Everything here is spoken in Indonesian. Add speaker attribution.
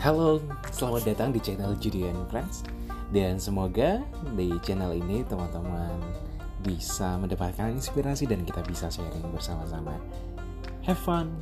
Speaker 1: Halo, selamat datang di channel Judian Friends Dan semoga di channel ini teman-teman bisa mendapatkan inspirasi dan kita bisa sharing bersama-sama Have fun!